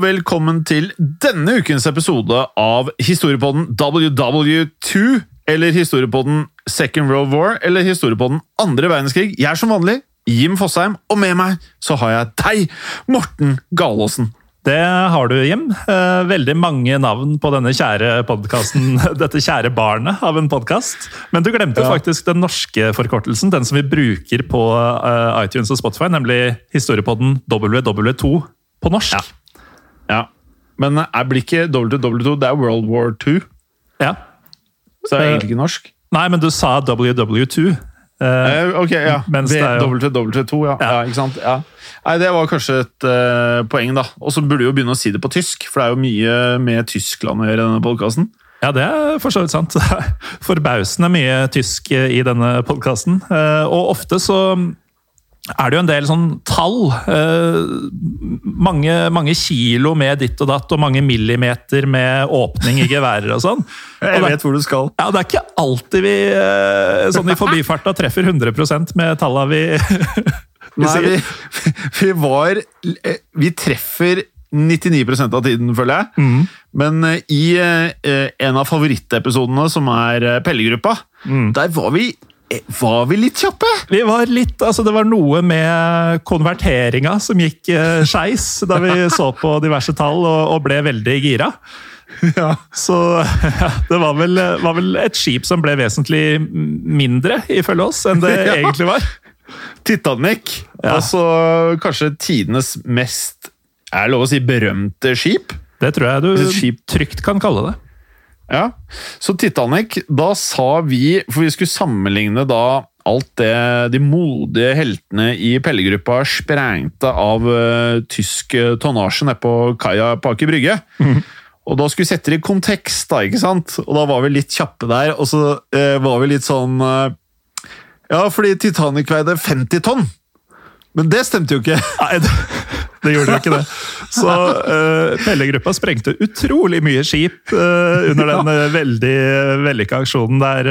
Og velkommen til denne ukens episode av Historiepodden WW2, eller Historiepodden Second World War, eller Historiepodden Andre verdenskrig. Jeg er som vanlig Jim Fosheim, og med meg så har jeg deg, Morten Galaasen. Det har du, Jim. Eh, Veldig mange navn på denne kjære podkasten. Dette kjære barnet av en podkast. Men du glemte Ja. faktisk den norske forkortelsen, den som vi bruker på eh, iTunes og Spotify, nemlig historiepodden WW2 på norsk. Ja. Men jeg blir ikke WW2, det er World War 2, Ja. så det er Eh, egentlig ikke norsk. Nei, men du sa WW2. Eh, Eh, ok, ja. Mens det er jo- WW2, ja. ja. Ikke sant? Ja. Nei, Det var kanskje et uh, poeng, da. Og så burde du jo begynne å si det på tysk, for det er jo mye med Tyskland å gjøre i denne podkasten. Ja, det er for så vidt sant. Forbausende mye tysk i denne podkasten. Og ofte så er det jo en del sånn tall. eh, Mange, mange kilo med ditt og datt, og mange millimeter med åpning i geværer og sånn. Jeg vet hvor du skal. ja, det er ikke alltid vi eh, sånn i forbifarta treffer 100 med talla vi, vi Nei, vi, vi var eh, Vi treffer 99% av tiden, føler jeg. Mm. Men i en av favorittepisodene, som er Pellegruppa, Mm. der var vi, var vi litt kjappe! Vi var litt, altså Det var noe med konverteringa som gikk eh, skeis da vi så på diverse tall og, og ble veldig gira. Ja. Så ja, det var vel, var vel et skip som ble vesentlig mindre, ifølge oss, enn det Ja. egentlig var. Titanic, altså kanskje tidenes mest er det lov å si berømte skip. Det tror jeg du skip. trygt kan kalle det. Ja, Så Titanic, da sa vi For vi skulle sammenligne da alt det de modige heltene i Pellegruppa sprengte av uh, tysk eh, tonnasje nede på kaia på Aker Brygge. Og da skulle vi sette det i kontekst, da, ikke sant? Og da var vi litt kjappe der, og så uh, var vi litt sånn uh, Ja, fordi Titanic veide 50 tonn! Men det stemte jo ikke! Nei, det, det gjorde jo ikke det. Så uh, Pelle-gruppa sprengte utrolig mye skip uh, under den uh, veldig vellykka aksjonen der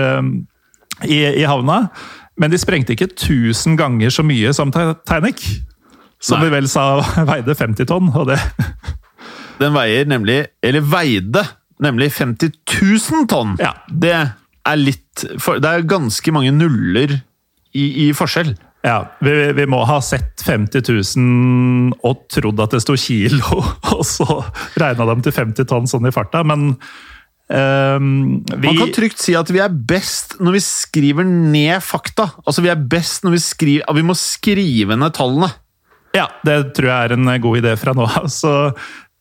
i, i havna. Men de sprengte ikke 1000 ganger så mye som Titanic. Som Nei. vi vel sa veide 50 tonn. og det... Den veier nemlig, eller veide, nemlig 50 000 tonn. Ja. Det er litt Det er ganske mange nuller i, i forskjell. Ja, vi, vi må ha sett 50 000 og trodd at det sto kilo, og så regna dem til 50 tonn sånn i farta, men Um, vi, Man kan trygt si at vi er best når vi skriver ned fakta. Altså Vi er best når vi skriver Vi må skrive ned tallene. Ja, det tror jeg er en god idé fra nå av. Så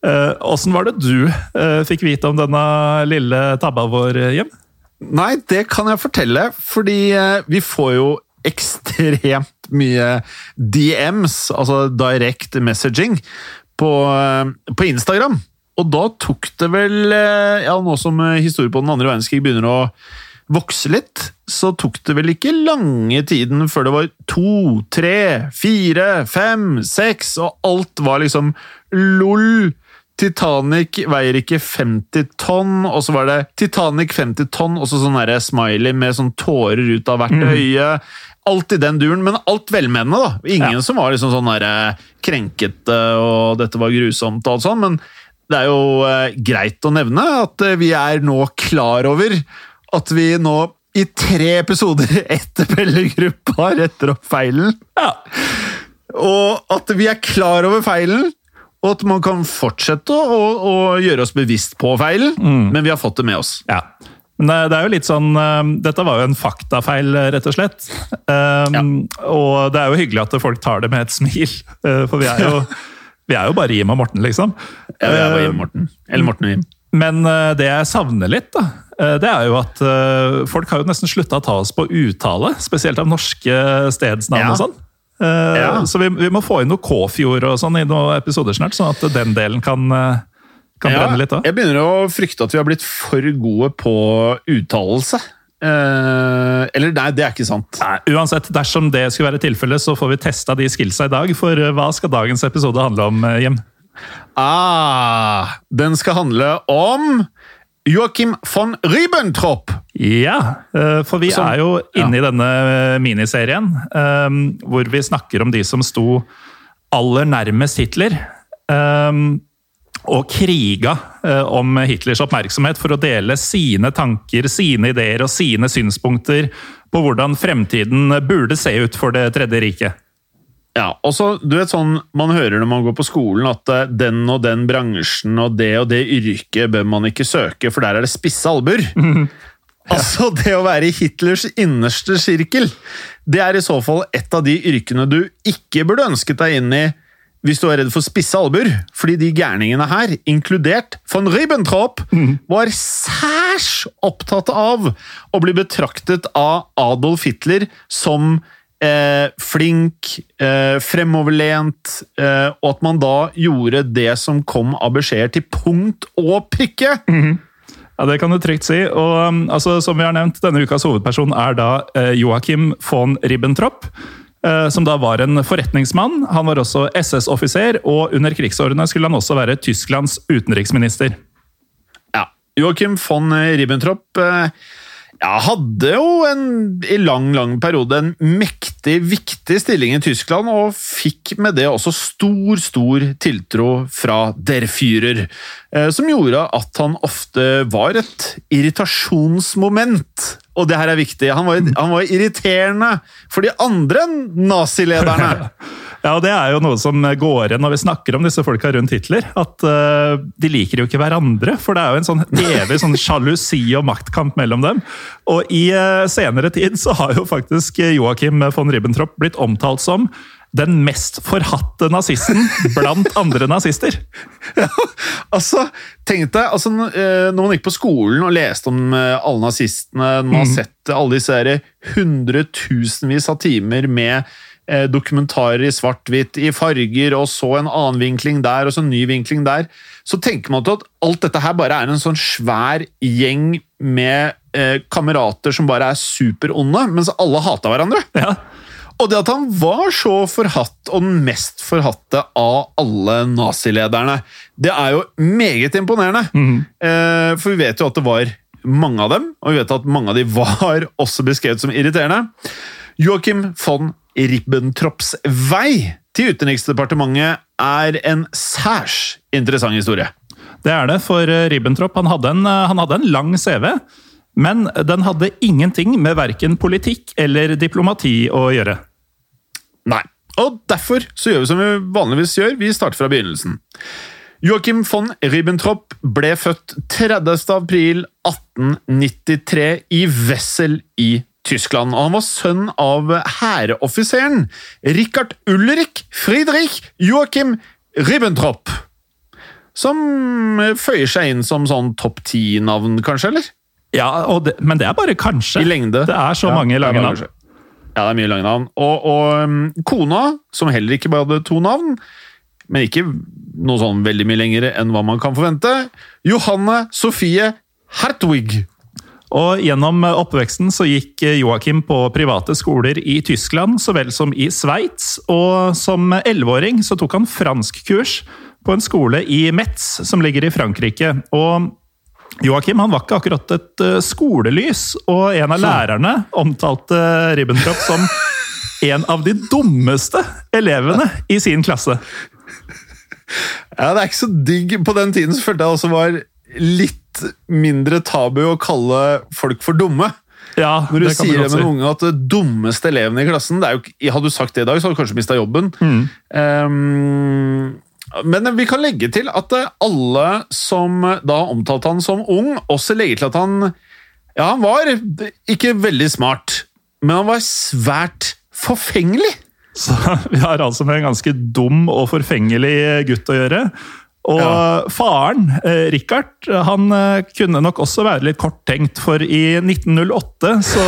åssen uh, var det du uh, fikk vite om denne lille tabba vår, Hjem? Nei, det kan jeg fortelle, fordi eh, vi får jo ekstremt mye DMs, altså direct messaging, på, eh, på Instagram. Og da tok det vel eh, Ja, nå som historien historie på den andre verdenskrig begynner å vokse litt, så tok det vel ikke lange tiden før det var to, tre, fire, fem, seks, og alt var liksom lol. Titanic veier ikke 50 tonn, og så var det Titanic 50 tonn, og så sånn smiley med sånn tårer ut av hvert øye. Alt i den duren, men alt velmenende, da. Ingen Ja. som var liksom sånn der krenkete og dette var grusomt og alt sånn, men det er jo eh, greit å nevne at eh, vi er nå klar over at vi nå i tre episoder etter Pellegruppa retter opp feilen. Ja. Og at vi er klar over feilen, og at man kan fortsette å, å, å gjøre oss bevisst på feilen, men vi har fått det med oss. ja. Men det, det er jo litt sånn eh, Dette var jo en faktafeil, eh, rett og slett. Um, Og det er jo hyggelig at folk tar det med et smil, for vi er jo, vi er jo bare Jim og Morten, liksom. Ja, vi er bare Jim Jim Morten. Eller Morten og Jim. Men det jeg savner litt, da, det er jo at folk har jo nesten slutta å ta oss på uttale. Spesielt av norske stedsnavn Ja. og sånn. Ja. Så vi, vi må få inn noe Kåfjord og sånn i noen episoder snart, sånn at den delen kan, kan Ja, brenne litt òg. jeg begynner å frykte at vi har blitt for gode på uttalelse. Eh, eller nei, det er ikke sant. Nei, Uansett, dersom det skulle være tilfellet, så får vi testa de skillsa i dag. For eh, hva skal dagens episode handle om, eh, Jim? Ah, den skal handle om Joachim von Ribbentrop. Ja, eh, for vi er jo inne i denne miniserien hvor vi snakker om de som sto aller nærmest Hitler. Og kriga eh, om Hitlers oppmerksomhet for å dele sine tanker, sine ideer og sine synspunkter på hvordan fremtiden burde se ut for Det tredje riket. Ja, og så, du vet sånn, Man hører når man går på skolen at eh, den og den bransjen og det og det yrket bør man ikke søke, for der er det spisse albuer. Altså, det å være i Hitlers innerste sirkel, det er i så fall et av de yrkene du ikke burde ønsket deg inn i hvis du er redd for spisse albuer, fordi de gærningene her, inkludert von Ribbentrop, var særs opptatt av å bli betraktet av Adolf Hitler som eh, flink, eh, fremoverlent, eh, og at man da gjorde det som kom av beskjeder til punkt og prikke. Ja, Det kan du trygt si. Og um, altså, som vi har nevnt, Denne ukas hovedperson er da eh, Joachim von Ribbentrop. Eh, Som da var en forretningsmann. Han var også SS-offiser, og under krigsårene skulle han også være Tysklands utenriksminister. Ja, Joachim von Ribbentrop eh, ja, hadde jo en, i lang, lang periode en mektig, viktig stilling i Tyskland, og fikk med det også stor, stor tiltro fra Der Führer, eh, som gjorde at han ofte var et irritasjonsmoment. Og det her er viktig. Han var, han var irriterende for de andre nazilederne. Ja, og Det er jo noe som går igjen når vi snakker om disse folka rundt Hitler. At uh, de liker jo ikke hverandre, for det er jo en sånn evig sånn sjalusi og maktkamp mellom dem. Og i uh, senere tid så har jo faktisk Joachim von Ribbentrop blitt omtalt som den mest forhatte nazisten blant andre nazister. Ja, Altså, tenk deg, altså, eh, når man gikk på skolen og leste om eh, alle nazistene, når man har sett alle disse her hundretusenvis av timer med eh, dokumentarer i svart-hvitt, i farger, og så en annen vinkling der, og så en ny vinkling der, så tenker man til at alt dette her bare er en sånn svær gjeng med eh, kamerater som bare er superonde, mens alle hata hverandre. Ja, Og det at han var så forhatt, og den mest forhatte av alle nazilederne, det er jo meget imponerende. Eh, for vi vet jo at det var mange av dem, og vi vet at mange av de var også beskrevet som irriterende. Joachim von Ribbentrops vei til Utenriksdepartementet er en særs interessant historie. det er det. For eh, Ribbentrop han hadde, en, eh, han hadde en lang CV. Men den hadde ingenting med verken politikk eller diplomati å gjøre. Og derfor så gjør vi som vi vanligvis gjør, vi starter fra begynnelsen. Joachim von Ribbentrop ble født 30. april 1893 i Wessel i Tyskland, og han var sønn av hæroffiseren Richard Ulrik Friedrich Joachim Ribbentrop. Som føyer seg inn som sånn topp ti-navn, kanskje, eller? Ja, det, Men det er bare kanskje. I lengde. Det er så Ja, mange lange navn. Ja, det er mye lange navn. Og, og um, kona, som heller ikke bare hadde to navn, men ikke noe sånn veldig mye lengre enn hva man kan forvente, Johanne Sofie Hertwig. Og Gjennom oppveksten så gikk Joakim på private skoler i Tyskland så vel som i Sveits. Og som elleveåring tok han franskkurs på en skole i Metz, som ligger i Frankrike. Og Joakim han var ikke akkurat et eh, skolelys, og en av lærerne omtalte Ribbentrop som en av de dummeste elevene i sin klasse. Ja, det er ikke så digg. På den tiden så følte jeg også var litt mindre tabu å kalle folk for dumme. Ja, Når du sier det med si. en unge at det dummeste eleven i klassen det er jo, Hadde du sagt det i dag, så hadde du kanskje mista jobben. Um, men vi kan legge til at eh, alle som da omtalte han som ung, også legger til at han Ja, han var ikke veldig smart, men han var svært forfengelig. Så vi har altså med en ganske dum og forfengelig gutt å gjøre. Og Ja. faren, eh, Richard, han eh, kunne nok også være litt korttenkt, for i 1908 så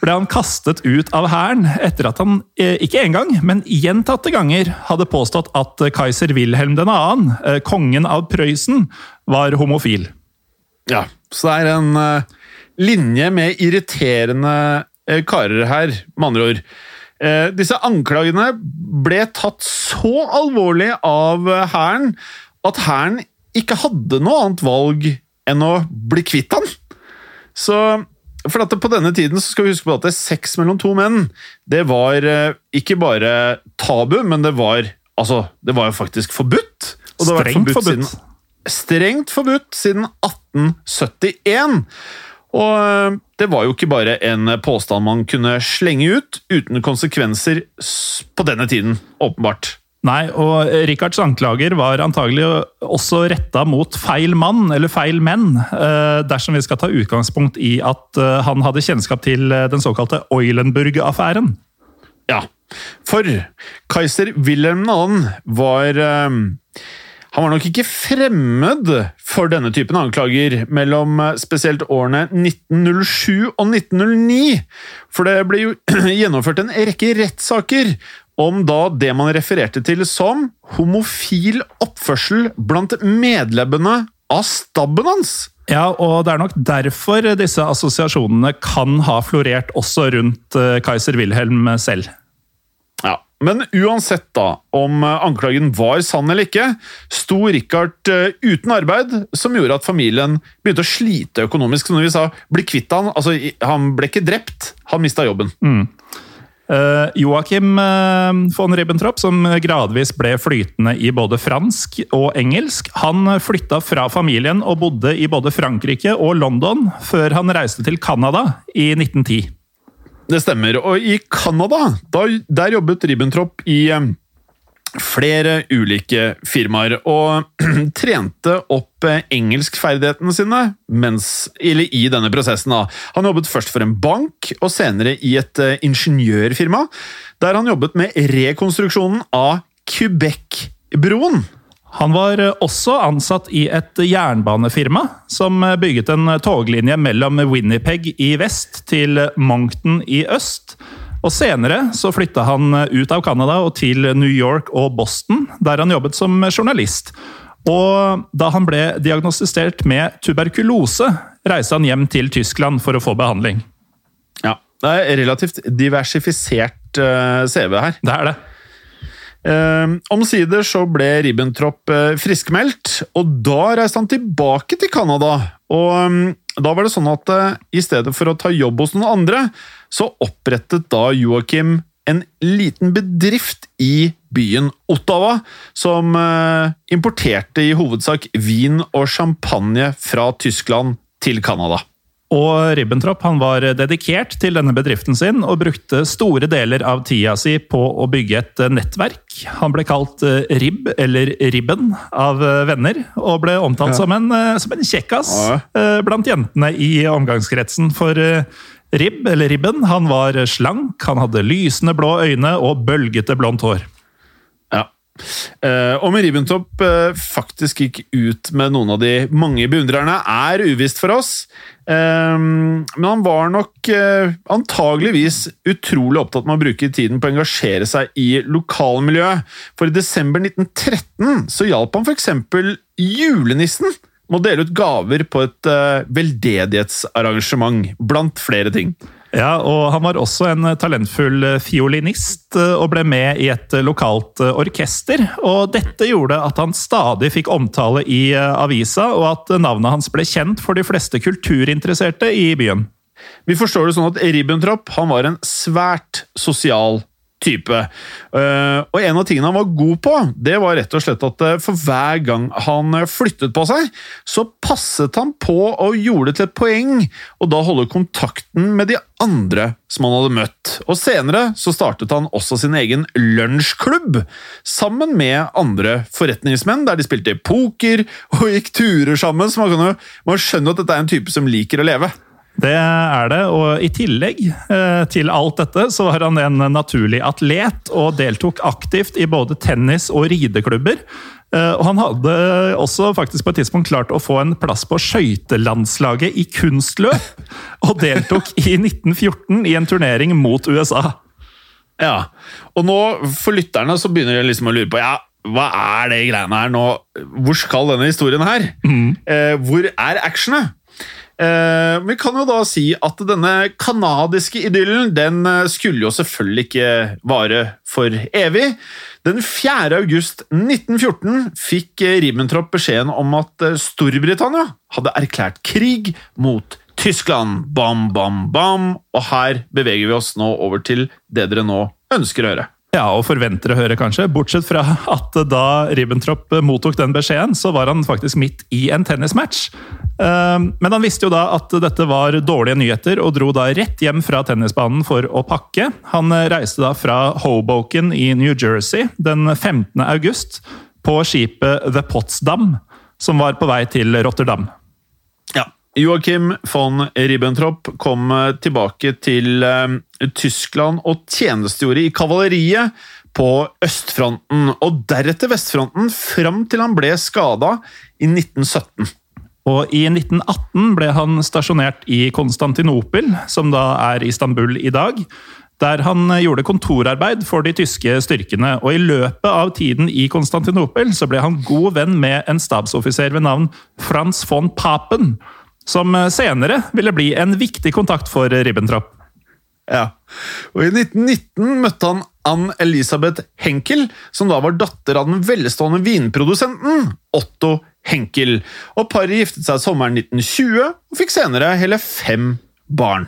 ble han kastet ut av hæren etter at han eh, ikke én gang, men gjentatte ganger hadde påstått at eh, keiser Wilhelm 2., eh, kongen av Prøysen, var homofil. Ja, så det er en linje med irriterende karer her, med andre ord. Disse anklagene ble tatt så alvorlig av hæren at hæren ikke hadde noe annet valg enn å bli kvitt han. Så for at På denne tiden så skal vi huske på at det sex mellom to menn det var eh, ikke bare tabu, men det var, altså, det var jo faktisk forbudt. Og det har vært Strengt forbudt. Siden, strengt forbudt siden 1871. Og eh, det var jo ikke bare en påstand man kunne slenge ut uten konsekvenser på denne tiden, åpenbart. Nei, og Richards anklager var antagelig også retta mot feil mann, eller feil menn, eh, dersom vi skal ta utgangspunkt i at eh, han hadde kjennskap til eh, den såkalte Eulenburg-affæren. Ja, for Kaiser Wilhelm 2. var eh, Han var nok ikke fremmed for denne typen anklager mellom eh, spesielt årene 1907 og 1909. For det ble jo gjennomført en rekke rettssaker om da det man refererte til som homofil oppførsel blant medlemmene av stabben hans. Ja, og det er nok derfor disse assosiasjonene kan ha florert også rundt Kaiser Wilhelm selv. Ja, Men uansett da, om eh, anklagen var sann eller ikke, sto Richard eh, uten arbeid, som gjorde at familien begynte å slite økonomisk. Så når vi sa 'bli kvitt han', altså han ble ikke drept, han mista jobben. Eh, Joachim eh, von Ribbentrop, som gradvis ble flytende i både fransk og engelsk, han flytta fra familien og bodde i både Frankrike og London før han reiste til Canada i 1910. Det stemmer. Og i Canada, der jobbet Ribbentrop i eh, flere ulike firmaer, og trente opp engelskferdighetene sine mens, eller i denne prosessen. Da. Han jobbet først for en bank, og senere i et eh, ingeniørfirma, der han jobbet med rekonstruksjonen av Quebec-broen. Han var eh, også ansatt i et jernbanefirma som eh, bygget en toglinje mellom Winnipeg i vest til Moncton i øst. Og Senere så flytta han eh, ut av Canada og til New York og Boston, der han jobbet som journalist. Og da han ble diagnostisert med tuberkulose, reiste han hjem til Tyskland for å få behandling. Ja, det er relativt diversifisert eh, CV her. Det er det. Eh, omsider så ble Ribbentrop eh, friskmeldt, og da reiste han tilbake til Canada. Og mm, da var det sånn at i stedet for å ta jobb hos noen andre, så opprettet da Joakim en liten bedrift i byen Ottawa, som eh, importerte i hovedsak vin og champagne fra Tyskland til Canada. Og Ribbentrop han var dedikert til denne bedriften sin og brukte store deler av tida si på å bygge et nettverk. Han ble kalt eh, Ribb, eller Ribben, av eh, venner, og ble omtalt som, en, som en kjekkas Ja. blant jentene i omgangskretsen. For Ribb, eller Ribben, han var slank, han hadde lysende blå øyne og bølgete blondt hår. Ja. Eh, om Ribbentrop eh, faktisk gikk ut med noen av de mange beundrerne, er uvisst for oss. Eh, men han var nok antageligvis utrolig opptatt med å bruke tiden på å engasjere seg i lokalmiljøet. For i desember 1913 så hjalp han f.eks. julenissen med å dele ut gaver på et uh, veldedighetsarrangement, blant flere ting. Ja, og han var også en talentfull fiolinist eh, og ble med i et lokalt eh, orkester. Og dette gjorde at han stadig fikk omtale i eh, avisa, og at navnet hans ble kjent for de fleste kulturinteresserte i byen. Vi forstår det sånn at Ribbentrop han var en svært sosial type. Eh, og en av tingene han var god på, det var rett og slett at eh, for hver gang han eh, flyttet på seg, så passet han på og gjorde det til et poeng og da holde kontakten med de andre som han hadde møtt. Og senere så startet han også sin egen lunsjklubb, sammen med andre forretningsmenn, der de spilte poker og gikk turer sammen, så man kan jo man skjønner at dette er en type som liker å leve. Det er det, og i tillegg eh, til alt dette, så var han en naturlig atlet og deltok aktivt i både tennis- og rideklubber. Eh, Og han hadde også faktisk på et tidspunkt klart å få en plass på skøytelandslaget i kunstløp, og deltok i 1914 i en turnering mot USA. Ja, og nå for lytterne så begynner de liksom å lure på ja, hva er det greiene her nå? Hvor skal denne historien her? Eh, hvor er actionet? Eh, vi kan jo da si at denne kanadiske idyllen den eh, skulle jo selvfølgelig ikke vare for evig. Den 4. august 1914 fikk eh, Ribbentrop beskjeden om at eh, Storbritannia hadde erklært krig mot Tyskland. Bam, bam, bam. Og her beveger vi oss nå over til det dere nå ønsker å høre. Ja, og forventer å høre, kanskje. Bortsett fra at da Ribbentrop mottok den beskjeden, så var han faktisk midt i en tennismatch. Eh, Men han visste jo da at dette var dårlige nyheter, og dro da rett hjem fra tennisbanen for å pakke. Han reiste da fra Hoboken i New Jersey den 15. august på skipet The Potsdam, som var på vei til Rotterdam. Ja. Joachim von Ribbentrop kom eh, tilbake til eh, Tyskland og tjenestegjorde i kavaleriet på østfronten, og deretter vestfronten, fram til han ble skada i 1917. Og i 1918 ble han stasjonert i Konstantinopel, som da er Istanbul i dag. Der han gjorde kontorarbeid for de tyske styrkene, og i løpet av tiden i Konstantinopel så ble han god venn med en stabsoffiser ved navn Frans von Papen, som senere ville bli en viktig kontakt for Ribbentrop. Ja. Og I 1919 møtte han Ann-Elisabeth Henkel, som da var datter av den velstående vinprodusenten Otto Henkel. Og Paret giftet seg sommeren 1920 og fikk senere hele fem barn.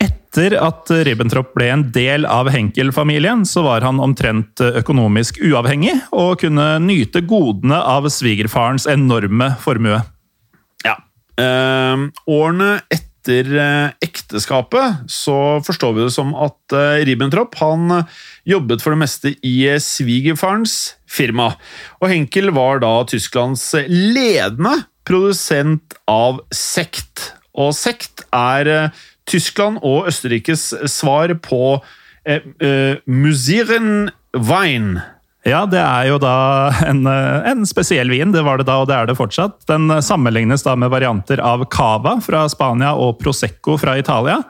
Etter at Ribbentrop ble en del av Henkel-familien, så var han omtrent økonomisk uavhengig og kunne nyte godene av svigerfarens enorme formue. Ja. Eh, årene etter eh, ekteskapet så forstår vi det som at eh, Ribbentrop han eh, jobbet for det meste i svigerfarens firma. Og Henkel var da Tysklands ledende produsent av sekt. Og sekt er Tyskland og Østerrikes svar på eh, eh, Musiren Wein. Ja, det er jo da en, eh, en spesiell vin. Det var det da, og det er det fortsatt. Den eh, sammenlignes da med varianter av cava fra Spania og prosecco fra Italia.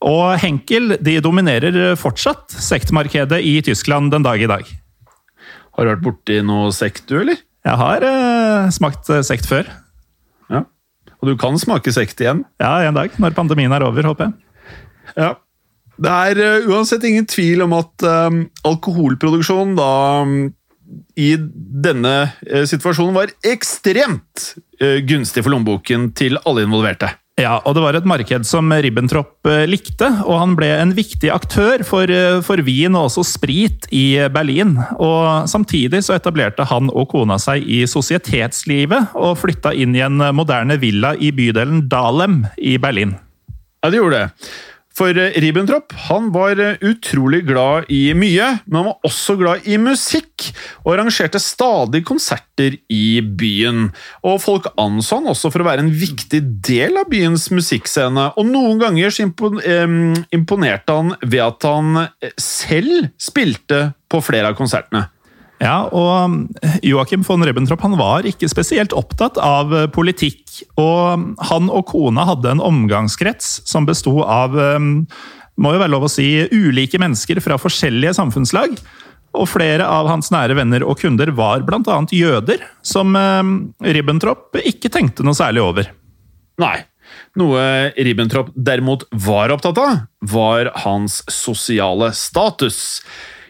Og Henkel de dominerer fortsatt sektmarkedet i Tyskland den dag i dag. Har du vært borti noe sekt, du, eller? Jeg har eh, smakt eh, sekt før. Ja. Og du kan smake sekt igjen? Ja, en dag. Når pandemien er over, håper jeg. Ja. Det er eh, uansett ingen tvil om at um, alkoholproduksjon da um, i denne uh, situasjonen var ekstremt uh, gunstig for lommeboken til alle involverte. Ja, og det var et marked som Ribbentrop eh, likte, og han ble en viktig aktør for, eh, for vin og også sprit i Berlin. Og samtidig så etablerte han og kona seg i sosietetslivet og flytta inn i en moderne villa i bydelen Dahlem i Berlin. Ja, det gjorde det. For eh, Ribbentrop han var eh, utrolig glad i mye, men han var også glad i musikk, og arrangerte stadig konserter i byen. Og Folk anså han også for å være en viktig del av byens musikkscene, og noen ganger imponerte han ved at han eh, selv spilte på flere av konsertene. Ja, og Joachim von Ribbentrop han var ikke spesielt opptatt av eh, politikk. Og han og kona hadde en omgangskrets som besto av eh, må jo være lov å si, ulike mennesker fra forskjellige samfunnslag. Og flere av hans nære venner og kunder var bl.a. jøder, som eh, Ribbentrop ikke tenkte noe særlig over. Nei. Noe Ribbentrop derimot var opptatt av, var hans sosiale status.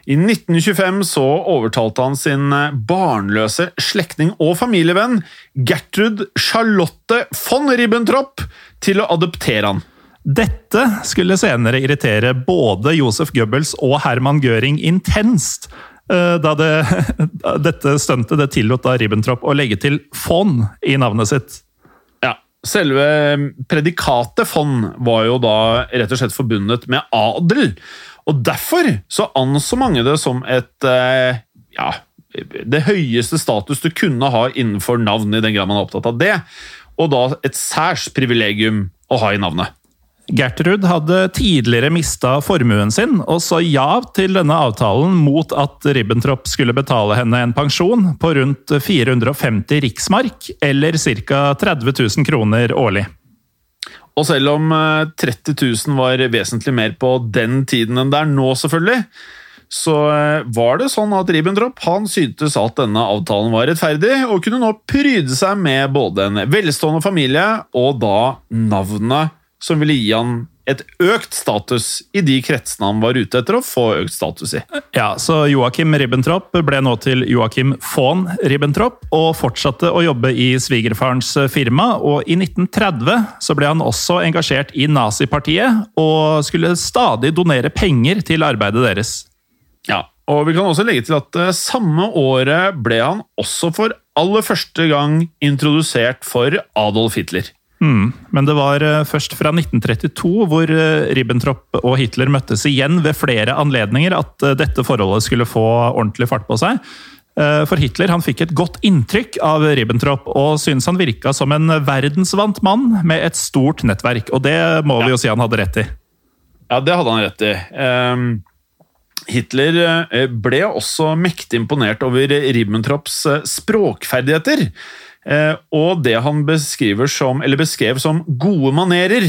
I 1925 så overtalte han sin barnløse slektning og familievenn Gertrud Charlotte von Ribbentrop til å adoptere han. Dette skulle senere irritere både Josef Goebbels og Herman Göring intenst. eh, Da det, dette stuntet det tillot da Ribbentrop å legge til von i navnet sitt. Selve predikatet fond var jo da rett og slett forbundet med adel. Og derfor så anså mange det som et eh, ja, det høyeste status du kunne ha innenfor navn, i den grad man er opptatt av det. Og da et særs privilegium å ha i navnet. Gertrud hadde tidligere mista formuen sin, og sa ja til denne avtalen mot at Ribbentrop skulle betale henne en pensjon på rundt 450 riksmark, eller ca. 30 000 kroner årlig. Og selv om eh, 30 000 var vesentlig mer på den tiden enn det er nå, selvfølgelig, så eh, var det sånn at Ribbentrop han syntes at denne avtalen var rettferdig, og kunne nå pryde seg med både en velstående familie og da navnet som ville gi han et økt status i de kretsene han var ute etter å få økt status i. Ja, så Joakim Ribbentrop ble nå til Joakim von Ribbentrop, og fortsatte å jobbe i svigerfarens firma. Og i 1930 så ble han også engasjert i nazipartiet, og skulle stadig donere penger til arbeidet deres. Ja, og vi kan også legge til at eh, samme året ble han også for aller første gang introdusert for Adolf Hitler. Mm. Men det var eh, først fra 1932, hvor eh, Ribbentrop og Hitler møttes igjen ved flere anledninger, at eh, dette forholdet skulle få ordentlig fart på seg. For Hitler han fikk et godt inntrykk av Ribbentrop, og syntes han virka som en verdensvant mann med et stort nettverk. Og det må vi jo si han hadde rett i. Ja, det hadde han rett i. Um Hitler ble også mektig imponert over Ribbentrops språkferdigheter. Eh, og det han som, beskrev som gode manerer,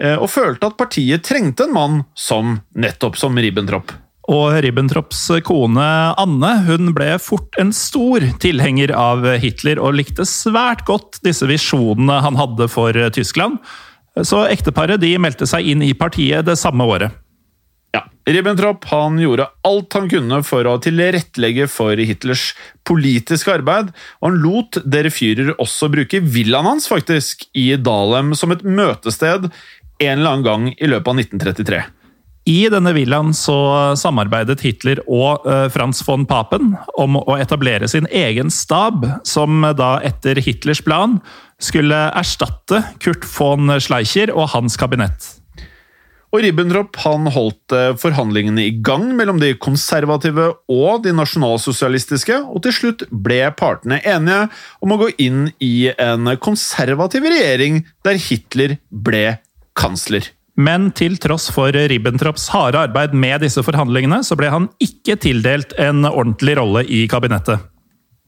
eh, og følte at partiet trengte en mann som nettopp som Ribbentrop. Og Ribbentrops kone Anne hun ble fort en stor tilhenger av Hitler, og likte svært godt disse visjonene han hadde for Tyskland. Så ekteparet de meldte seg inn i partiet det samme året. Ribbentrop han gjorde alt han kunne for å tilrettelegge for Hitlers politiske arbeid, og han lot dere Führer også bruke villaen hans faktisk i Dalem som et møtested en eller annen gang i løpet av 1933. I denne villaen så samarbeidet Hitler og uh, Frans von Papen om å etablere sin egen stab, som da etter Hitlers plan skulle erstatte Kurt von Schleicher og hans kabinett. Og Ribbentrop han holdt eh, forhandlingene i gang mellom de konservative og de nasjonalsosialistiske, og til slutt ble partene enige om å gå inn i en konservativ regjering der Hitler ble kansler. Men til tross for Ribbentrops harde arbeid med disse forhandlingene, så ble han ikke tildelt en ordentlig rolle i kabinettet.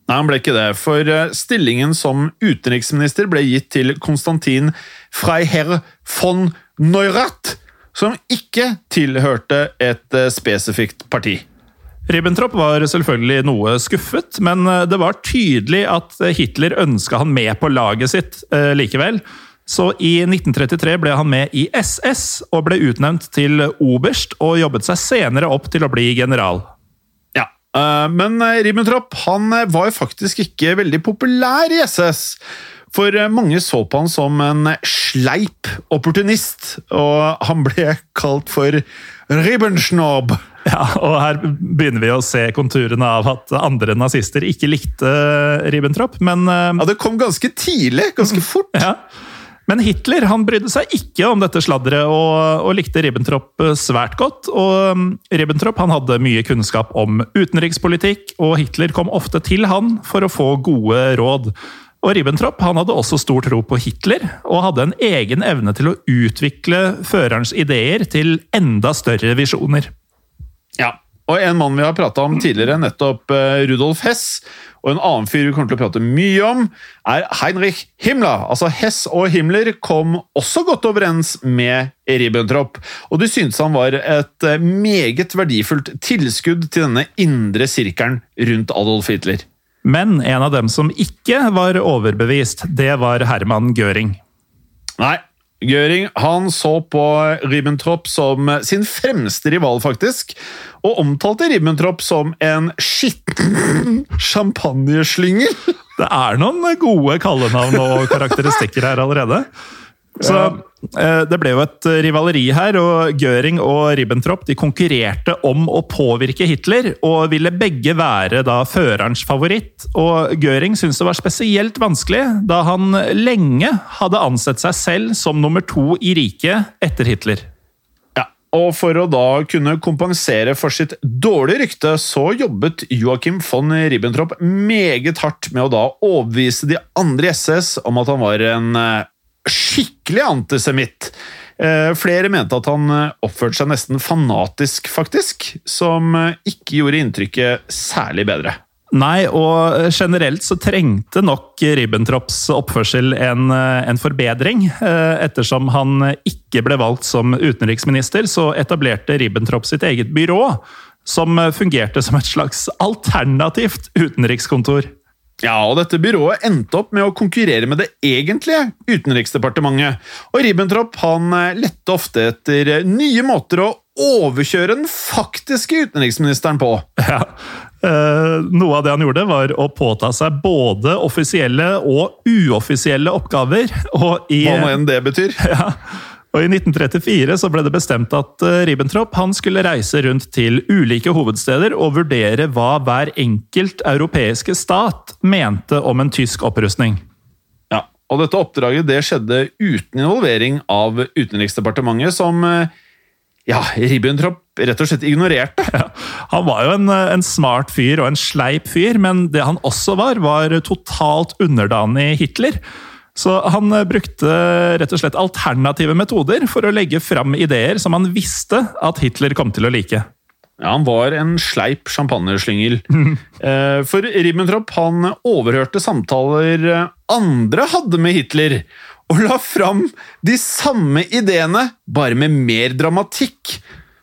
Nei, han ble ikke det, for eh, stillingen som utenriksminister ble gitt til Konstantin Freiherr von Neurath, som ikke tilhørte et eh, spesifikt parti. Ribbentrop var selvfølgelig noe skuffet, men eh, det var tydelig at Hitler ønska han med på laget sitt eh, likevel. Så i 1933 ble han med i SS og ble utnevnt til oberst, og jobbet seg senere opp til å bli general. Ja, Men Ribbentrop han var jo faktisk ikke veldig populær i SS. For eh, mange så på han som en sleip opportunist, og han ble kalt for Ribbenschnob. Ja, og her begynner vi å se konturene av at andre nazister ikke likte Ribbentrop, men eh, Ja, det kom ganske tidlig, ganske fort. Ja. Men Hitler han brydde seg ikke om dette sladderet og, og, likte Ribbentrop eh, svært godt. og mm, Ribbentrop han hadde mye kunnskap om utenrikspolitikk, og Hitler kom ofte til han for å få gode råd. Og Ribbentrop han hadde også stor tro på Hitler, og hadde en egen evne til å utvikle førerens ideer til enda større visjoner. Ja, og en mann vi har prata om tidligere, nettopp eh, Rudolf Hess, og en annen fyr vi kommer til å prate mye om, er Heinrich Himmler. Altså Hess og Himmler kom også godt overens med Ribbentrop, og de syntes han var et eh, meget verdifullt tilskudd til denne indre sirkelen rundt Adolf Hitler. Men en av dem som ikke var overbevist, det var Herman Gøring. Nei, Göring han så på Ribbentrop som sin fremste rival, faktisk. Og omtalte Ribbentrop som en skitten champagneslynger. Det er noen gode kallenavn og karakteristikker her allerede. Så eh, Det ble jo et rivaleri her, og Göring og Ribbentrop de konkurrerte om å påvirke Hitler, og ville begge være da førerens favoritt. Og Göring syntes det var spesielt vanskelig, da han lenge hadde ansett seg selv som nummer to i riket etter Hitler. Ja, og For å da kunne kompensere for sitt dårlige rykte, så jobbet Joachim von Ribbentrop meget hardt med å da overbevise de andre i SS om at han var en eh, skikkelig antisemitt. Eh, Flere mente at han eh, oppførte seg nesten fanatisk, faktisk, som eh, ikke gjorde inntrykket særlig bedre. Nei, og generelt så trengte nok Ribbentrops oppførsel en, en forbedring. Ettersom han ikke ble valgt som utenriksminister, så etablerte Ribbentrop sitt eget byrå, som fungerte som et slags alternativt utenrikskontor. Ja, og dette byrået endte opp med å konkurrere med det egentlige Utenriksdepartementet, og Ribbentrop han eh, lette ofte etter eh, nye måter å overkjøre den faktiske utenriksministeren på. Ja. Eh, noe av det han gjorde, var å påta seg både offisielle og uoffisielle oppgaver. Og i, Hva nå enn det betyr. ja, og I 1934 så ble det bestemt at eh, Ribbentrop han skulle reise rundt til ulike hovedsteder og vurdere hva hver enkelt europeiske stat mente om en tysk opprustning. Ja, og dette oppdraget det skjedde uten involvering av Utenriksdepartementet, som eh, ja, Ribbentrop rett og slett ignorerte. Ja, han var jo en, eh, en smart fyr og en sleip fyr, men det han også var, var totalt underdanig Hitler. Så han eh, brukte rett og slett alternative metoder for å legge fram ideer som han visste at Hitler kom til å like. Ja, Han var en sleip champagneslyngel. Eh, For Ribbentrop han overhørte samtaler eh, andre hadde med Hitler, og la fram de samme ideene, bare med mer dramatikk.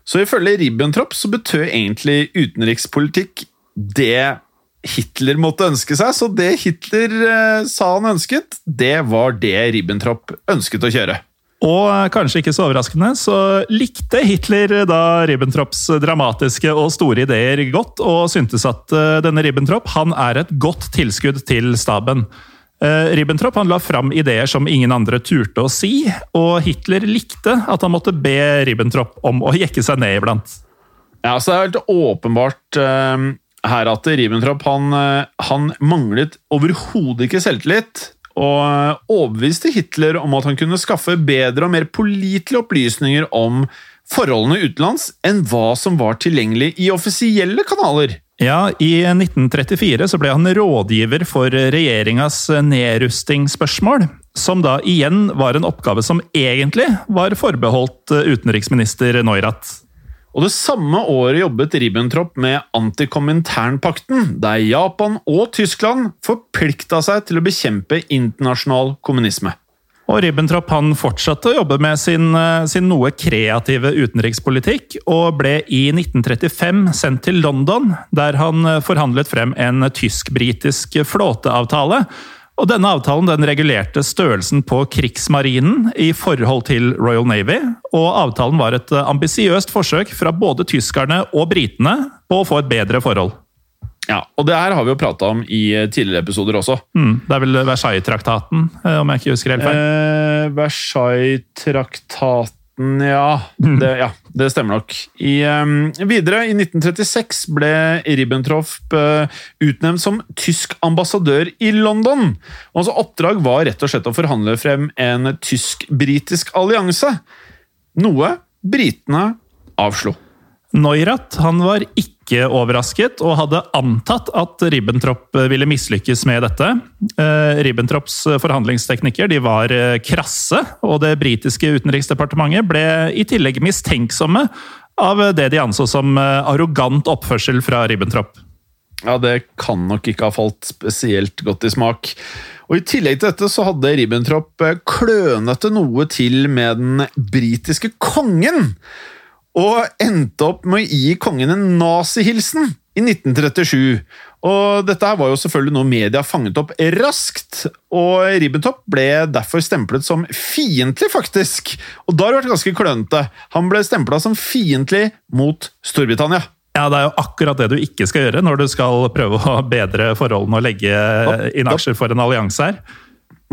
Så ifølge Ribbentrop så betød egentlig utenrikspolitikk det Hitler måtte ønske seg, så det Hitler eh, sa han ønsket, det var det Ribbentrop ønsket å kjøre. Og eh, kanskje ikke så overraskende, så likte Hitler da Ribbentrops dramatiske og store ideer godt, og syntes at eh, denne Ribbentrop han er et godt tilskudd til staben. Eh, Ribbentrop han la fram ideer som ingen andre turte å si, og Hitler likte at han måtte be Ribbentrop om å jekke seg ned iblant. Ja, så det er helt åpenbart eh, her at Ribbentrop han, eh, han manglet overhodet ikke selvtillit, og eh, overbeviste Hitler om at han kunne skaffe bedre og mer pålitelige opplysninger om forholdene utenlands enn hva som var tilgjengelig i offisielle kanaler. Ja, I 1934 så ble han rådgiver for regjeringas nedrustingsspørsmål, som da igjen var en oppgave som egentlig var forbeholdt utenriksminister Neurath. Og det samme året jobbet Ribbentrop med Antikominternpakten, der Japan og Tyskland forplikta seg til å bekjempe internasjonal kommunisme. Og Ribbentrop han fortsatte å jobbe med sin, eh, sin noe kreative utenrikspolitikk, og ble i 1935 sendt til London, der han eh, forhandlet frem en tysk-britisk flåteavtale. Og denne avtalen den regulerte størrelsen på krigsmarinen i forhold til Royal Navy, og avtalen var et eh, ambisiøst forsøk fra både tyskerne og britene på å få et bedre forhold. Ja, og det her har vi jo prata om i eh, tidligere episoder også. Mm, det er vel Versailles-traktaten, eh, om jeg ikke husker helt feil. Eh, Versailles-traktaten ja det, ja, det stemmer nok. I, um, videre, i 1936 ble Ribbentrop uh, utnevnt som tysk ambassadør i London. Og hans oppdrag var rett og slett å forhandle frem en tysk-britisk allianse. Noe britene avslo. Neurath han var ikke overrasket, og hadde antatt at Ribbentrop ville mislykkes med dette. Eh, Ribbentrops forhandlingsteknikker de var eh, krasse, og det britiske utenriksdepartementet ble i tillegg mistenksomme av det de anså som eh, arrogant oppførsel fra Ribbentrop. Ja, det kan nok ikke ha falt spesielt godt i smak. Og I tillegg til dette så hadde Ribbentrop eh, klønete noe til med den britiske kongen. Og endte opp med å gi kongen en nazihilsen i 1937. Og dette her var jo selvfølgelig noe media fanget opp raskt, og Ribbentrop ble derfor stemplet som fiendtlig, faktisk. Og da har det vært ganske klønete. Han ble stempla som fiendtlig mot Storbritannia. Ja, Det er jo akkurat det du ikke skal gjøre når du skal prøve å bedre forholdene og legge inn aksjer for en allianse her.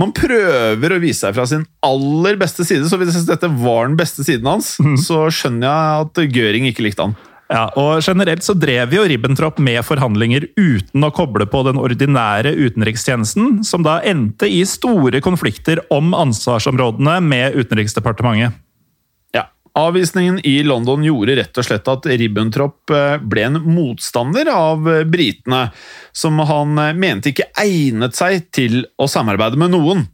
Man prøver å vise seg fra sin aller beste side, så hvis dette var den beste siden hans, så skjønner jeg at Göring ikke likte han. Ja, og Generelt så drev jo Ribbentrop med forhandlinger uten å koble på den ordinære utenrikstjenesten, som da endte i store konflikter om ansvarsområdene med Utenriksdepartementet. Avvisningen i London gjorde rett og slett at Ribbentrop eh, ble en motstander av eh, britene, som han eh, mente ikke egnet seg til å samarbeide med noen.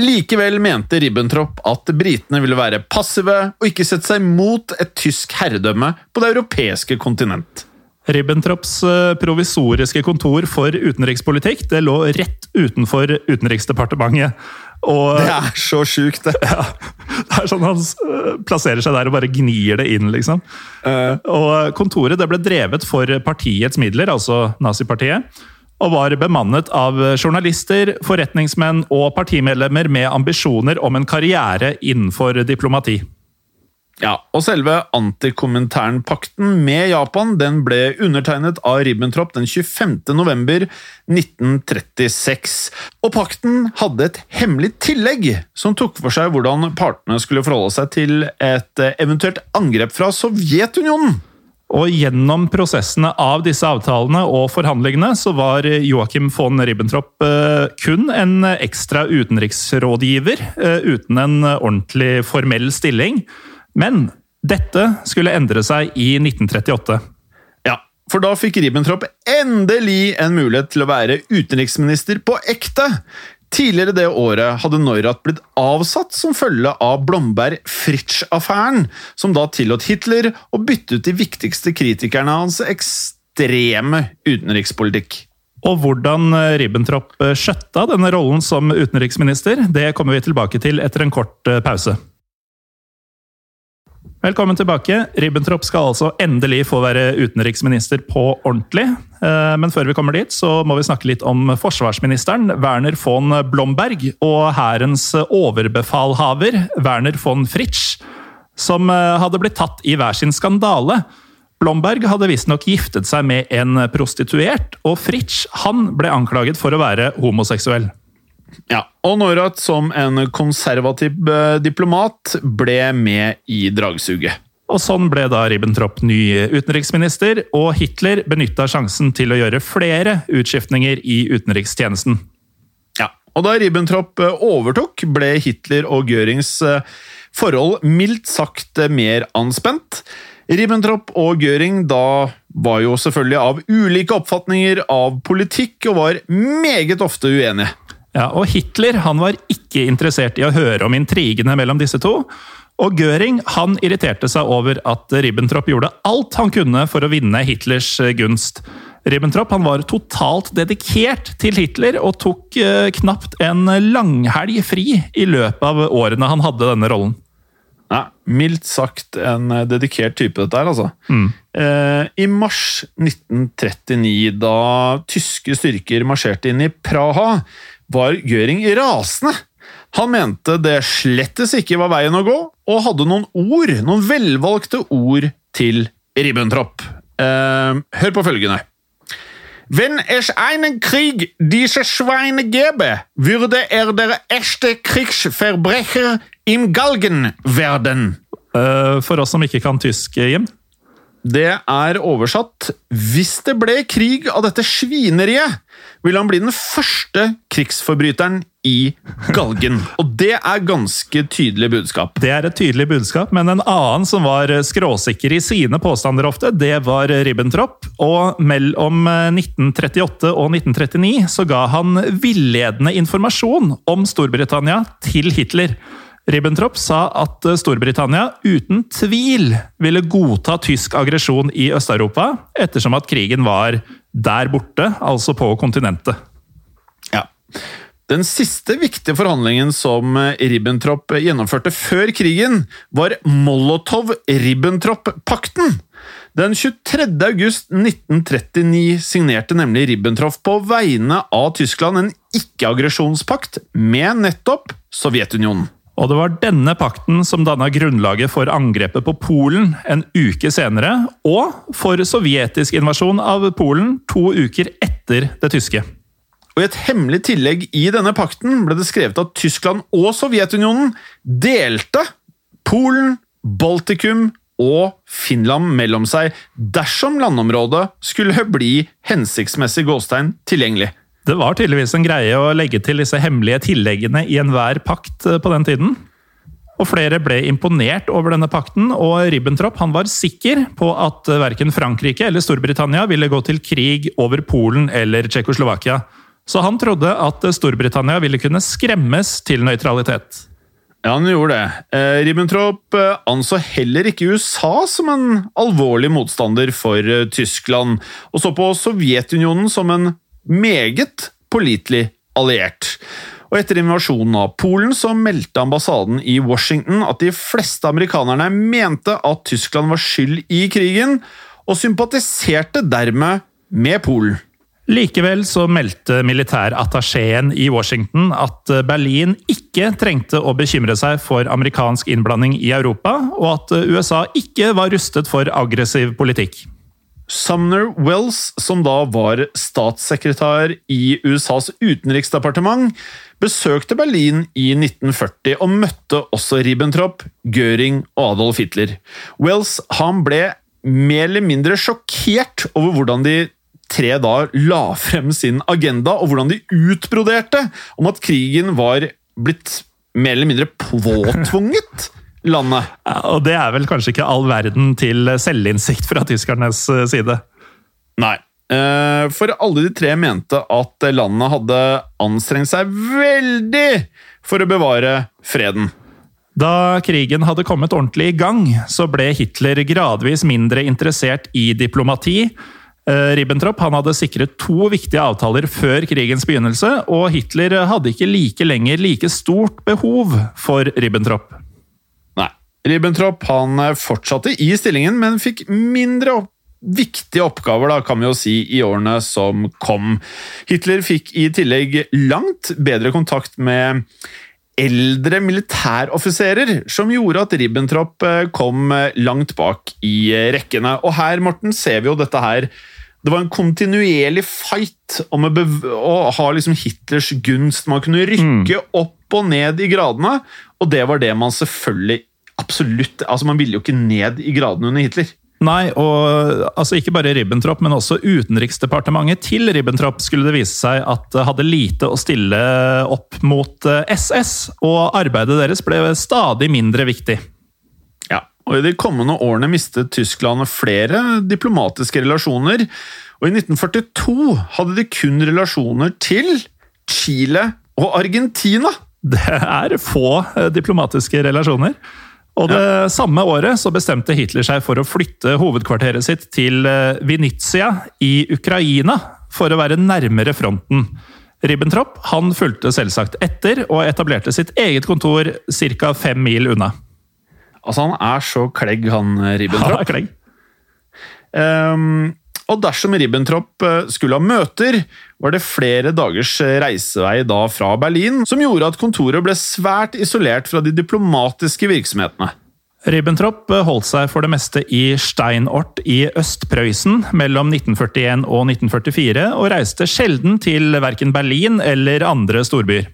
Likevel mente Ribbentrop at britene ville være passive og ikke sette seg mot et tysk herredømme på det europeiske kontinent. Ribbentrops provisoriske kontor for utenrikspolitikk det lå rett utenfor Utenriksdepartementet. Og, Det er så sjukt, det. ja, det er sånn Han øh, plasserer seg der og bare gnir det inn, liksom. Og Kontoret det ble drevet for partiets midler, altså nazipartiet. Og var bemannet av journalister, forretningsmenn og partimedlemmer med ambisjoner om en karriere innenfor diplomati. Ja, og selve antikominternpakten med Japan den ble undertegnet av Ribbentrop den 25. november 1936. Og pakten hadde et hemmelig tillegg som tok for seg hvordan partene skulle forholde seg til et eventuelt angrep fra Sovjetunionen. Og gjennom prosessene av disse avtalene og forhandlingene så var Joachim von Ribbentrop eh, kun en ekstra utenriksrådgiver, eh, uten en ordentlig formell stilling. Men dette skulle endre seg i 1938. Ja, for da fikk Ribbentrop endelig en mulighet til å være utenriksminister på ekte. Tidligere det året hadde Neurath blitt avsatt som følge av Blomberg-Fritsch-affæren, som da tillot Hitler å bytte ut de viktigste kritikerne av hans ekstreme utenrikspolitikk. Og hvordan Ribbentrop skjøtta denne rollen som utenriksminister, det kommer vi tilbake til etter en kort eh, pause. Velkommen tilbake. Ribbentrop skal altså endelig få være utenriksminister på ordentlig. Eh, Men før vi kommer dit, så må vi snakke litt om forsvarsministeren, Werner von Blomberg, og hærens overbefalhaver, Werner von Fritsch, som eh, hadde blitt tatt i hver sin skandale. Blomberg hadde visstnok giftet seg med en prostituert, og Fritsch han ble anklaget for å være homoseksuell. Ja, og Neurath som en konservativ eh, diplomat ble med i dragsuget. Og sånn ble da Ribbentrop ny utenriksminister, og Hitler benytta sjansen til å gjøre flere utskiftninger i utenrikstjenesten. Ja, og da Ribbentrop eh, overtok, ble Hitler og Görings eh, forhold mildt sagt mer anspent. Ribbentrop og Göring da var jo selvfølgelig av ulike oppfatninger av politikk, og var meget ofte uenige. Ja, og Hitler han var ikke interessert i å høre om intrigene mellom disse to. Og Göring han irriterte seg over at Ribbentrop gjorde alt han kunne for å vinne Hitlers gunst. Ribbentrop han var totalt dedikert til Hitler og tok eh, knapt en langhelg fri i løpet av årene han hadde denne rollen. Ja, mildt sagt en eh, dedikert type, dette her, altså. Eh, I mars 1939, da tyske styrker marsjerte inn i Praha, var Gjøring rasende. Han mente det slettes ikke var veien å gå, og hadde noen ord, noen velvalgte ord til Ribbentrop. Eh, hør på følgende. Wenn es einen Krieg diese Schweine gäbe, würde er der erste Kriegsverbrecher im Galgen werden. Eh, For oss som ikke kan tysk, Jim. Det er oversatt Hvis det ble krig av dette svineriet, vil han bli den første krigsforbryteren i galgen. Og det er ganske tydelig budskap. Det er et tydelig budskap, men en annen som var skråsikker i sine påstander ofte, det var Ribbentrop. Og mellom 1938 og 1939 så ga han villedende informasjon om Storbritannia til Hitler. Ribbentrop sa at Storbritannia uten tvil ville godta tysk aggresjon i Øst-Europa, ettersom at krigen var der borte, altså på kontinentet. Ja. Den siste viktige forhandlingen som Ribbentrop gjennomførte før krigen, var Molotov-Ribbentrop-pakten. Den 23. august 1939 signerte nemlig Ribbentrop på vegne av Tyskland en ikke-aggresjonspakt med nettopp Sovjetunionen. Og det var denne pakten som danna grunnlaget for angrepet på Polen en uke senere, og for sovjetisk invasjon av Polen to uker etter det tyske. Og I et hemmelig tillegg i denne pakten ble det skrevet at Tyskland og Sovjetunionen delte Polen, Baltikum og Finland mellom seg dersom landområdet skulle bli hensiktsmessig gåstein tilgjengelig. Det var tydeligvis en greie å legge til disse hemmelige tilleggene i enhver pakt eh, på den tiden. Og flere ble imponert over denne pakten, og Ribbentrop han var sikker på at verken Frankrike eller Storbritannia ville gå til krig over Polen eller Tsjekkoslovakia. Så han trodde at Storbritannia ville kunne skremmes til nøytralitet. Ja, han gjorde det. Eh, Ribbentrop eh, anså heller ikke USA som en alvorlig motstander for eh, Tyskland, og så på Sovjetunionen som en meget pålitelig alliert. Og etter invasjonen av Polen så meldte ambassaden i Washington at de fleste amerikanerne mente at Tyskland var skyld i krigen, og sympatiserte dermed med Polen. Likevel så meldte militærattachéen i Washington at Berlin ikke trengte å bekymre seg for amerikansk innblanding i Europa, og at USA ikke var rustet for aggressiv politikk. Sumner Wells, som da var statssekretær i USAs utenriksdepartement, besøkte Berlin i 1940 og møtte også Ribbentrop, Göring og Adolf Hitler. Wells han ble mer eller mindre sjokkert over hvordan de tre da la frem sin agenda, og hvordan de utbroderte om at krigen var blitt mer eller mindre påtvunget landet. Og det er vel kanskje ikke all verden til selvinnsikt fra tyskernes eh, side. Nei. Eh, For alle de tre mente at landet hadde anstrengt seg veldig for å bevare freden. Da krigen hadde kommet ordentlig i gang, så ble Hitler gradvis mindre interessert i diplomati. Eh, Ribbentrop han hadde sikret to viktige avtaler før krigens begynnelse, og Hitler hadde ikke like lenger like stort behov for Ribbentrop. Ribbentrop han eh, fortsatte i stillingen, men fikk mindre opp viktige oppgaver, da, kan vi jo si, i årene som kom. Hitler fikk i tillegg langt bedre kontakt med eldre militæroffiserer, som gjorde at Ribbentrop eh, kom eh, langt bak i rekkene. Og her, Morten, ser vi jo dette her det var en kontinuerlig fight om å, å ha liksom Hitlers gunst. Man kunne rykke opp og ned i gradene, og det var det man selvfølgelig absolutt altså Man ville jo ikke ned i gradene under Hitler. Nei, og altså ikke bare Ribbentrop, men også utenriksdepartementet til Ribbentrop skulle det vise seg at hadde lite å stille opp mot SS, og arbeidet deres ble stadig mindre viktig. Ja, og I de kommende årene mistet Tyskland flere diplomatiske relasjoner. og I 1942 hadde de kun relasjoner til Chile og Argentina. Det er få eh, diplomatiske relasjoner. Og det samme året så bestemte Hitler seg for å flytte hovedkvarteret sitt til Venezia i Ukraina, for å være nærmere fronten. Ribbentrop han fulgte selvsagt etter, og etablerte sitt eget kontor ca. fem mil unna. Altså, han er så klegg, han Ribbentrop. Han er klegg. Ehm, og dersom Ribbentrop eh, skulle ha møter, var det flere dagers eh, reisevei da fra Berlin, som gjorde at kontoret ble svært isolert fra de diplomatiske virksomhetene. Ribbentrop holdt seg for det meste i Steinort i Øst-Prøysen mellom 1941 og 1944, og reiste sjelden til verken Berlin eller andre storbyer.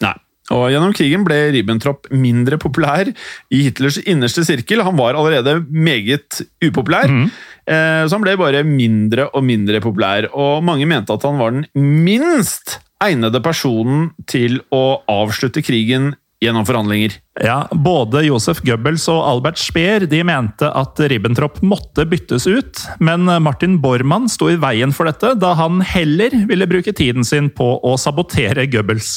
Nei. Og Gjennom krigen ble Ribbentrop mindre populær i Hitlers innerste sirkel. Han var allerede meget upopulær, eh, så han ble bare mindre og mindre populær. Og mange mente at han var den minst egnede personen til å avslutte krigen gjennom forhandlinger. Ja, Både Josef Goebbels og Albert Speer de mente at Ribbentrop måtte byttes ut, men Martin Bormann sto i veien for dette, da han heller ville bruke tiden sin på å sabotere Goebbels.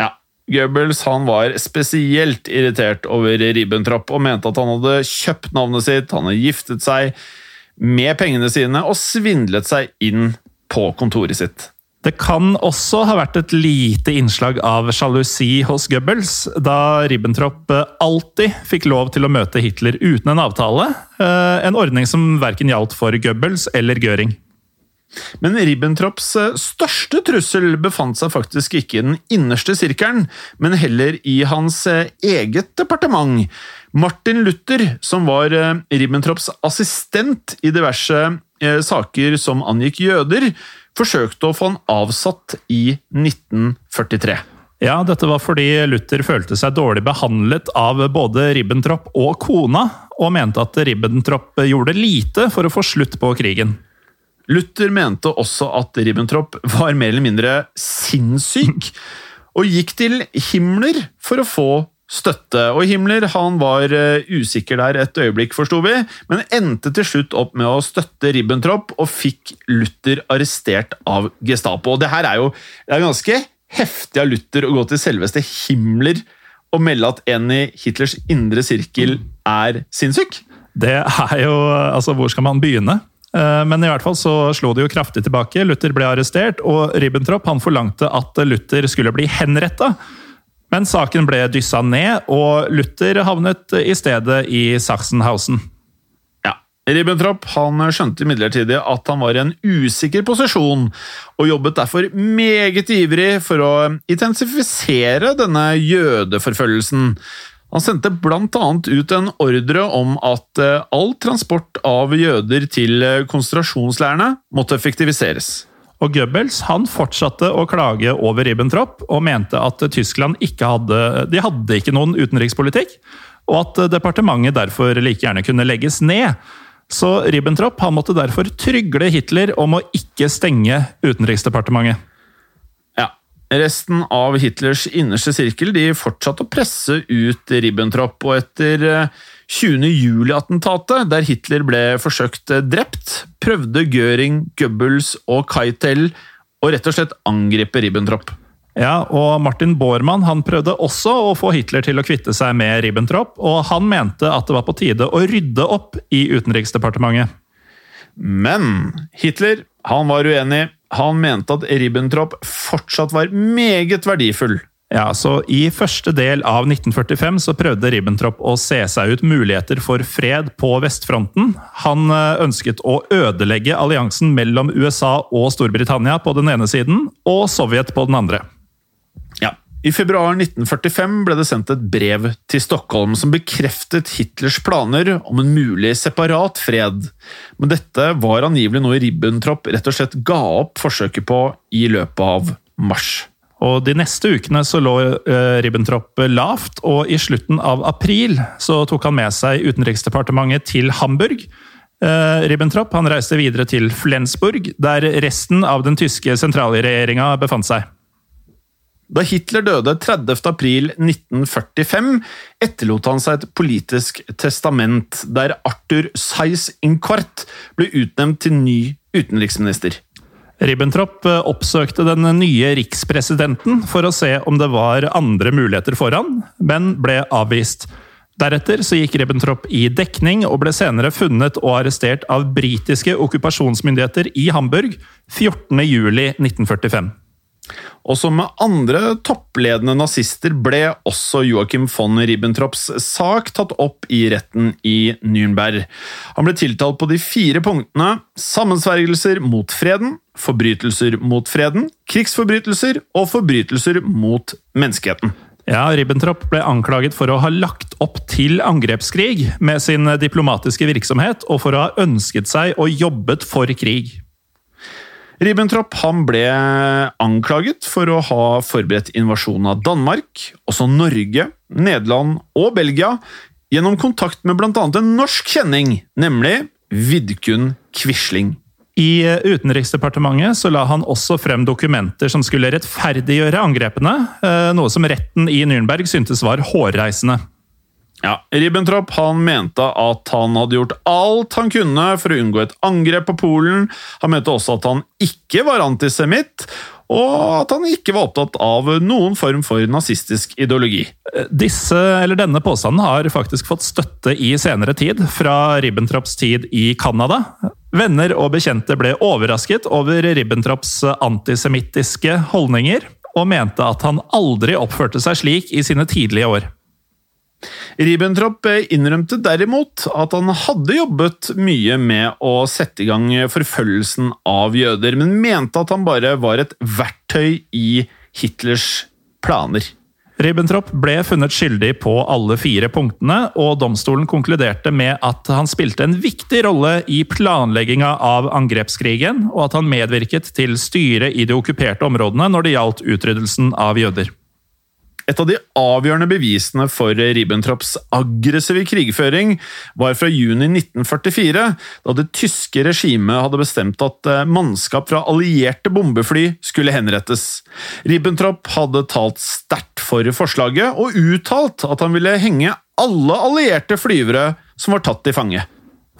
Ja, Goebbels han var spesielt irritert over Ribbentrop og mente at han hadde kjøpt navnet sitt, han hadde giftet seg med pengene sine og svindlet seg inn på kontoret sitt. Det kan også ha vært et lite innslag av sjalusi hos Goebbels, da Ribbentrop eh, alltid fikk lov til å møte Hitler uten en avtale, eh, en ordning som verken gjaldt for Goebbels eller Göring. Men Ribbentrops eh, største trussel befant seg faktisk ikke i den innerste sirkelen, men heller i hans eh, eget departement. Martin Luther, som var eh, Ribbentrops assistent i diverse saker som angikk jøder, forsøkte å få han avsatt i 1943. Ja, dette var fordi Luther følte seg dårlig behandlet av både Ribbentrop og kona, og mente at Ribbentrop gjorde lite for å få slutt på krigen. Luther mente også at Ribbentrop var mer eller mindre sinnssyk, og gikk til Himmler for å få støtte. Og Himmler han var eh, usikker der et øyeblikk, forsto vi, men endte til slutt opp med å støtte Ribbentrop og fikk Luther arrestert av Gestapo. Og det her er jo er ganske heftig av Luther å gå til selveste Himmler og melde at en i Hitlers indre sirkel er sinnssyk. Det er jo Altså, hvor skal man begynne? Eh, Men i hvert fall så slo de jo kraftig tilbake. Luther ble arrestert, og Ribbentrop han forlangte at Luther skulle bli henretta. Men saken ble dyssa ned, og Luther havnet i stedet i Sachsenhausen. Ja, Ribbentrop han skjønte imidlertid at han var i en usikker posisjon, og jobbet derfor meget ivrig for å intensifisere denne jødeforfølgelsen. Han sendte annet ut en ordre om at eh, all transport av jøder til eh, konsentrasjonsleirene måtte effektiviseres. Og Goebbels han fortsatte å klage over Ribbentrop og mente at Tyskland ikke hadde, de hadde ikke noen utenrikspolitikk, og at departementet derfor like gjerne kunne legges ned. Så Ribbentrop han måtte derfor trygle Hitler om å ikke stenge Utenriksdepartementet. Resten av Hitlers innerste sirkel de fortsatte å presse ut Ribbentrop, og etter eh, 20. juli-attentatet, der Hitler ble forsøkt eh, drept, prøvde Göring, Goebbels og Keitel å rett og slett angripe Ribbentrop. Ja, og Martin Bormann han prøvde også å få Hitler til å kvitte seg med Ribbentrop, og han mente at det var på tide å rydde opp i Utenriksdepartementet. Men Hitler han var uenig. Han mente at Ribbentrop fortsatt var meget verdifull. Ja, så I første del av 1945 så prøvde Ribbentrop å se seg ut muligheter for fred på vestfronten. Han eh, ønsket å ødelegge alliansen mellom USA og Storbritannia på den ene siden, og Sovjet på den andre. I februar 1945 ble det sendt et brev til Stockholm som bekreftet Hitlers planer om en mulig separat fred, men dette var angivelig noe Ribbentrop rett og slett ga opp forsøket på i løpet av mars. Og De neste ukene så lå eh, Ribbentrop lavt, og i slutten av april så tok han med seg Utenriksdepartementet til Hamburg. Eh, Ribbentrop han reiste videre til Flensburg, der resten av den tyske sentralregjeringa befant seg. Da Hitler døde 30. april 1945, etterlot han seg et politisk testament der Arthur Seiss-Inquart ble utnevnt til ny utenriksminister. Ribbentrop eh, oppsøkte den nye rikspresidenten for å se om det var andre muligheter for han, men ble avvist. Deretter så gikk Ribbentrop i dekning og ble senere funnet og arrestert av britiske okkupasjonsmyndigheter i Hamburg 14.07.1945. Og som med andre toppledende nazister ble også Joachim von Ribbentrops sak tatt opp i retten i Nürnberg. Han ble tiltalt på de fire punktene sammensvergelser mot freden, forbrytelser mot freden, krigsforbrytelser og forbrytelser mot menneskeheten. Ja, Ribbentrop ble anklaget for å ha lagt opp til angrepskrig med sin diplomatiske virksomhet, og for å ha ønsket seg og jobbet for krig. Ribbentrop han ble anklaget for å ha forberedt invasjonen av Danmark, også Norge, Nederland og Belgia, gjennom kontakt med bl.a. en norsk kjenning, nemlig Vidkun Quisling. I Utenriksdepartementet så la han også frem dokumenter som skulle rettferdiggjøre angrepene, eh, noe som retten i Nürnberg syntes var hårreisende. Ja, Ribbentrop han mente at han hadde gjort alt han kunne for å unngå et angrep på Polen. Han mente også at han ikke var antisemitt, og at han ikke var opptatt av noen form for nazistisk ideologi. Disse, eller Denne påstanden har faktisk fått støtte i senere tid, fra Ribbentrops tid i Canada. Venner og bekjente ble overrasket over Ribbentrops antisemittiske holdninger, og mente at han aldri oppførte seg slik i sine tidlige år. Ribbentrop innrømte derimot at han hadde jobbet mye med å sette i gang forfølgelsen av jøder, men mente at han bare var et verktøy i Hitlers planer. Ribbentrop ble funnet skyldig på alle fire punktene, og domstolen konkluderte med at han spilte en viktig rolle i planlegginga av angrepskrigen, og at han medvirket til styret i de okkuperte områdene når det gjaldt utryddelsen av jøder. Et av de avgjørende bevisene for Ribbentrops aggressive krigføring var fra juni 1944, da det tyske regimet hadde bestemt at eh, mannskap fra allierte bombefly skulle henrettes. Ribbentrop hadde talt sterkt for forslaget, og uttalt at han ville henge alle allierte flyvere som var tatt til fange.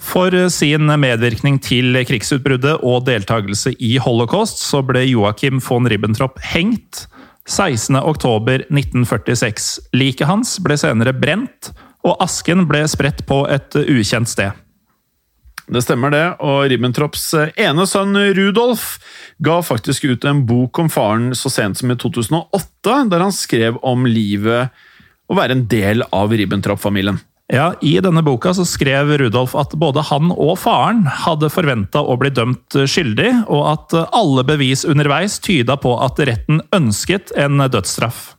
For sin medvirkning til krigsutbruddet og deltakelse i holocaust så ble Joakim von Ribbentrop hengt 16.10.1946. Liket hans ble senere brent, og asken ble spredt på et ukjent sted. Det stemmer det, og Ribbentrops ene sønn Rudolf ga faktisk ut en bok om faren så sent som i 2008, der han skrev om livet å være en del av Ribbentrop-familien. Ja, I denne boka så skrev Rudolf at både han og faren hadde forventa å bli dømt skyldig, og at alle bevis underveis tyda på at retten ønsket en dødsstraff.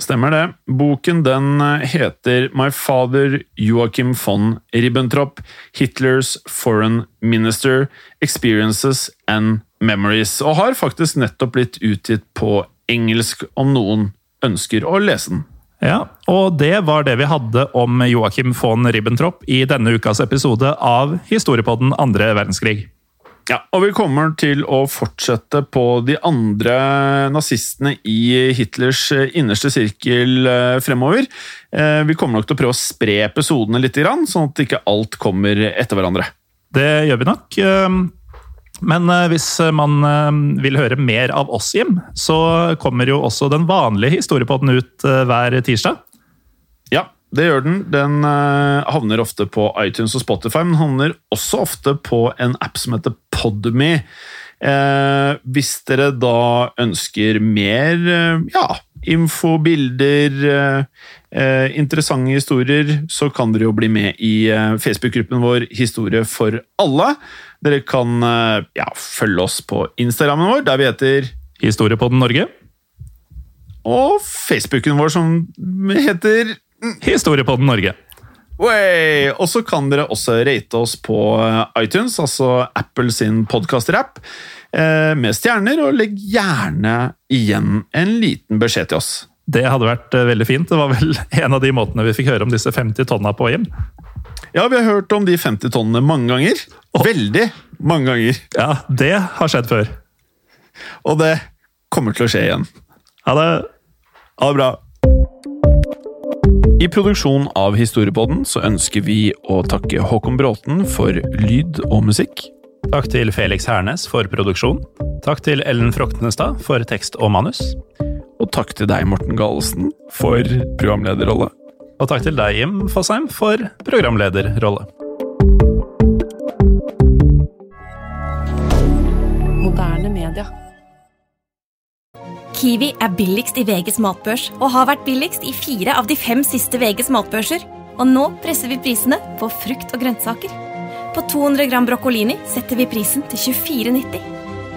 Stemmer det. Boken den heter My Father Joachim von Ribbentrop, Hitlers Foreign Minister, Experiences and Memories, og har faktisk nettopp blitt utgitt på engelsk, om noen ønsker å lese den. Ja, og det var det vi hadde om Joachim von Ribbentrop i denne ukas episode av Historiepodden andre verdenskrig. Ja, og vi kommer til å fortsette på de andre nazistene i Hitlers innerste sirkel eh, fremover. Eh, Vi kommer nok til å prøve å spre episodene litt, sånn at ikke alt kommer etter hverandre. Det gjør vi nok. Men eh, hvis man eh, vil høre mer av oss, Jim, så kommer jo også den vanlige historiepodden ut eh, hver tirsdag. Ja, det gjør den. Den eh, havner ofte på iTunes og Spotify, men havner også ofte på en app som heter Podme. Eh, hvis dere da ønsker mer eh, ja, info, bilder, eh, interessante historier, så kan dere jo bli med i eh, Facebook-gruppen vår Historie for alle. Dere kan eh, ja, følge oss på Instagrammen vår, der vi heter Historiepodden Norge. Og Facebooken vår, som heter Historiepodden Norge. Og så kan dere også rate oss på eh, iTunes, altså Apple sin podkaster-app, eh, med stjerner, og legg gjerne igjen en liten beskjed til oss. Det hadde vært eh, veldig fint. Det var vel en av de måtene vi fikk høre om disse 50 tonna på, Jim. Ja, vi har hørt om de 50 tonnene mange ganger. Veldig mange ganger. Ja, det har skjedd før. Og det kommer til å skje igjen. Ha det! Ha det bra. I produksjonen av Historiepodden så ønsker vi å takke Håkon Bråten for lyd og musikk. Takk til Felix Hernes for produksjon. Takk til Ellen Froktenestad for tekst og manus. Og takk til deg, Morten Galesen, for programlederrolle. Og takk til deg, Jim Fosheim, for programlederrolle. Moderne media. Kiwi er billigst i VGs matbørs og har vært billigst i fire av de fem siste VGs matbørser. Og nå presser vi prisene på frukt og grønnsaker. På 200 gram broccolini setter vi prisen til 24,90.